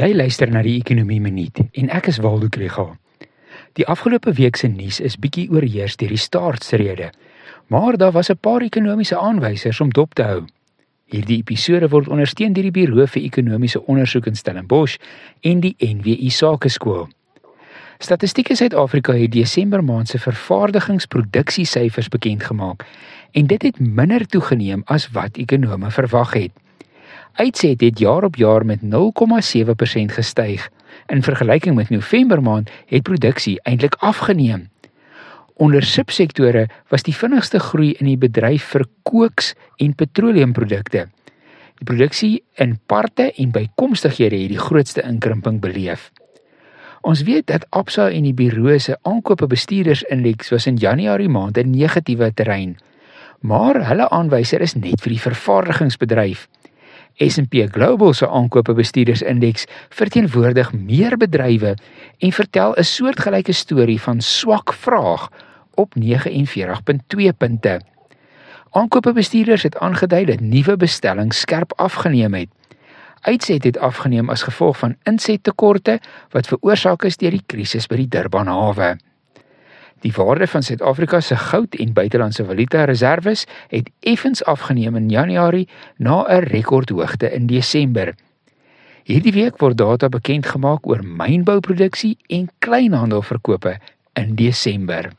Jy luister na die Ekonomie Minuut en ek is Waldo Krügel. Die afgelope week se nuus is bietjie oorheers deur die staatsrede, maar daar was 'n paar ekonomiese aanwysers om dop te hou. Hierdie episode word ondersteun deur die Buro vir Ekonomiese Ondersoek in Stellenbosch en die NWI Sakeskool. Statistiek Suid-Afrika het Desember maand se vervaardigingsproduksiesyfers bekend gemaak en dit het minder toegeneem as wat ekonome verwag het. Uitset het jaar op jaar met 0,7% gestyg. In vergelyking met November maand het produksie eintlik afgeneem. Onder subsektore was die vinnigste groei in die bedryf vir kooks en petroleumprodukte. Die produksie in parte en bykomstighede het die grootste inkrimping beleef. Ons weet dat Absa en die Buro se aankope bestuurdersindeks was in Januarie maand 'n negatiewe terrein. Maar hulle aanwyser is net vir die vervaardigingsbedryf. S&P Global se aankope bestuurdersindeks verteenwoordig meer bedrywe en vertel 'n soortgelyke storie van swak vraag op 49.2 punte. Aankope bestuurders het aangedui dat nuwe bestellings skerp afgeneem het. Uitset het afgeneem as gevolg van insettekorte wat veroorsaak is deur die krisis by die Durban hawe. Die waarde van Suid-Afrika se goud en buitelandse valuta reserves het effens afgeneem in Januarie na 'n rekordhoogte in Desember. Hierdie week word data bekend gemaak oor mynbouproduksie en kleinhandelverkope in Desember.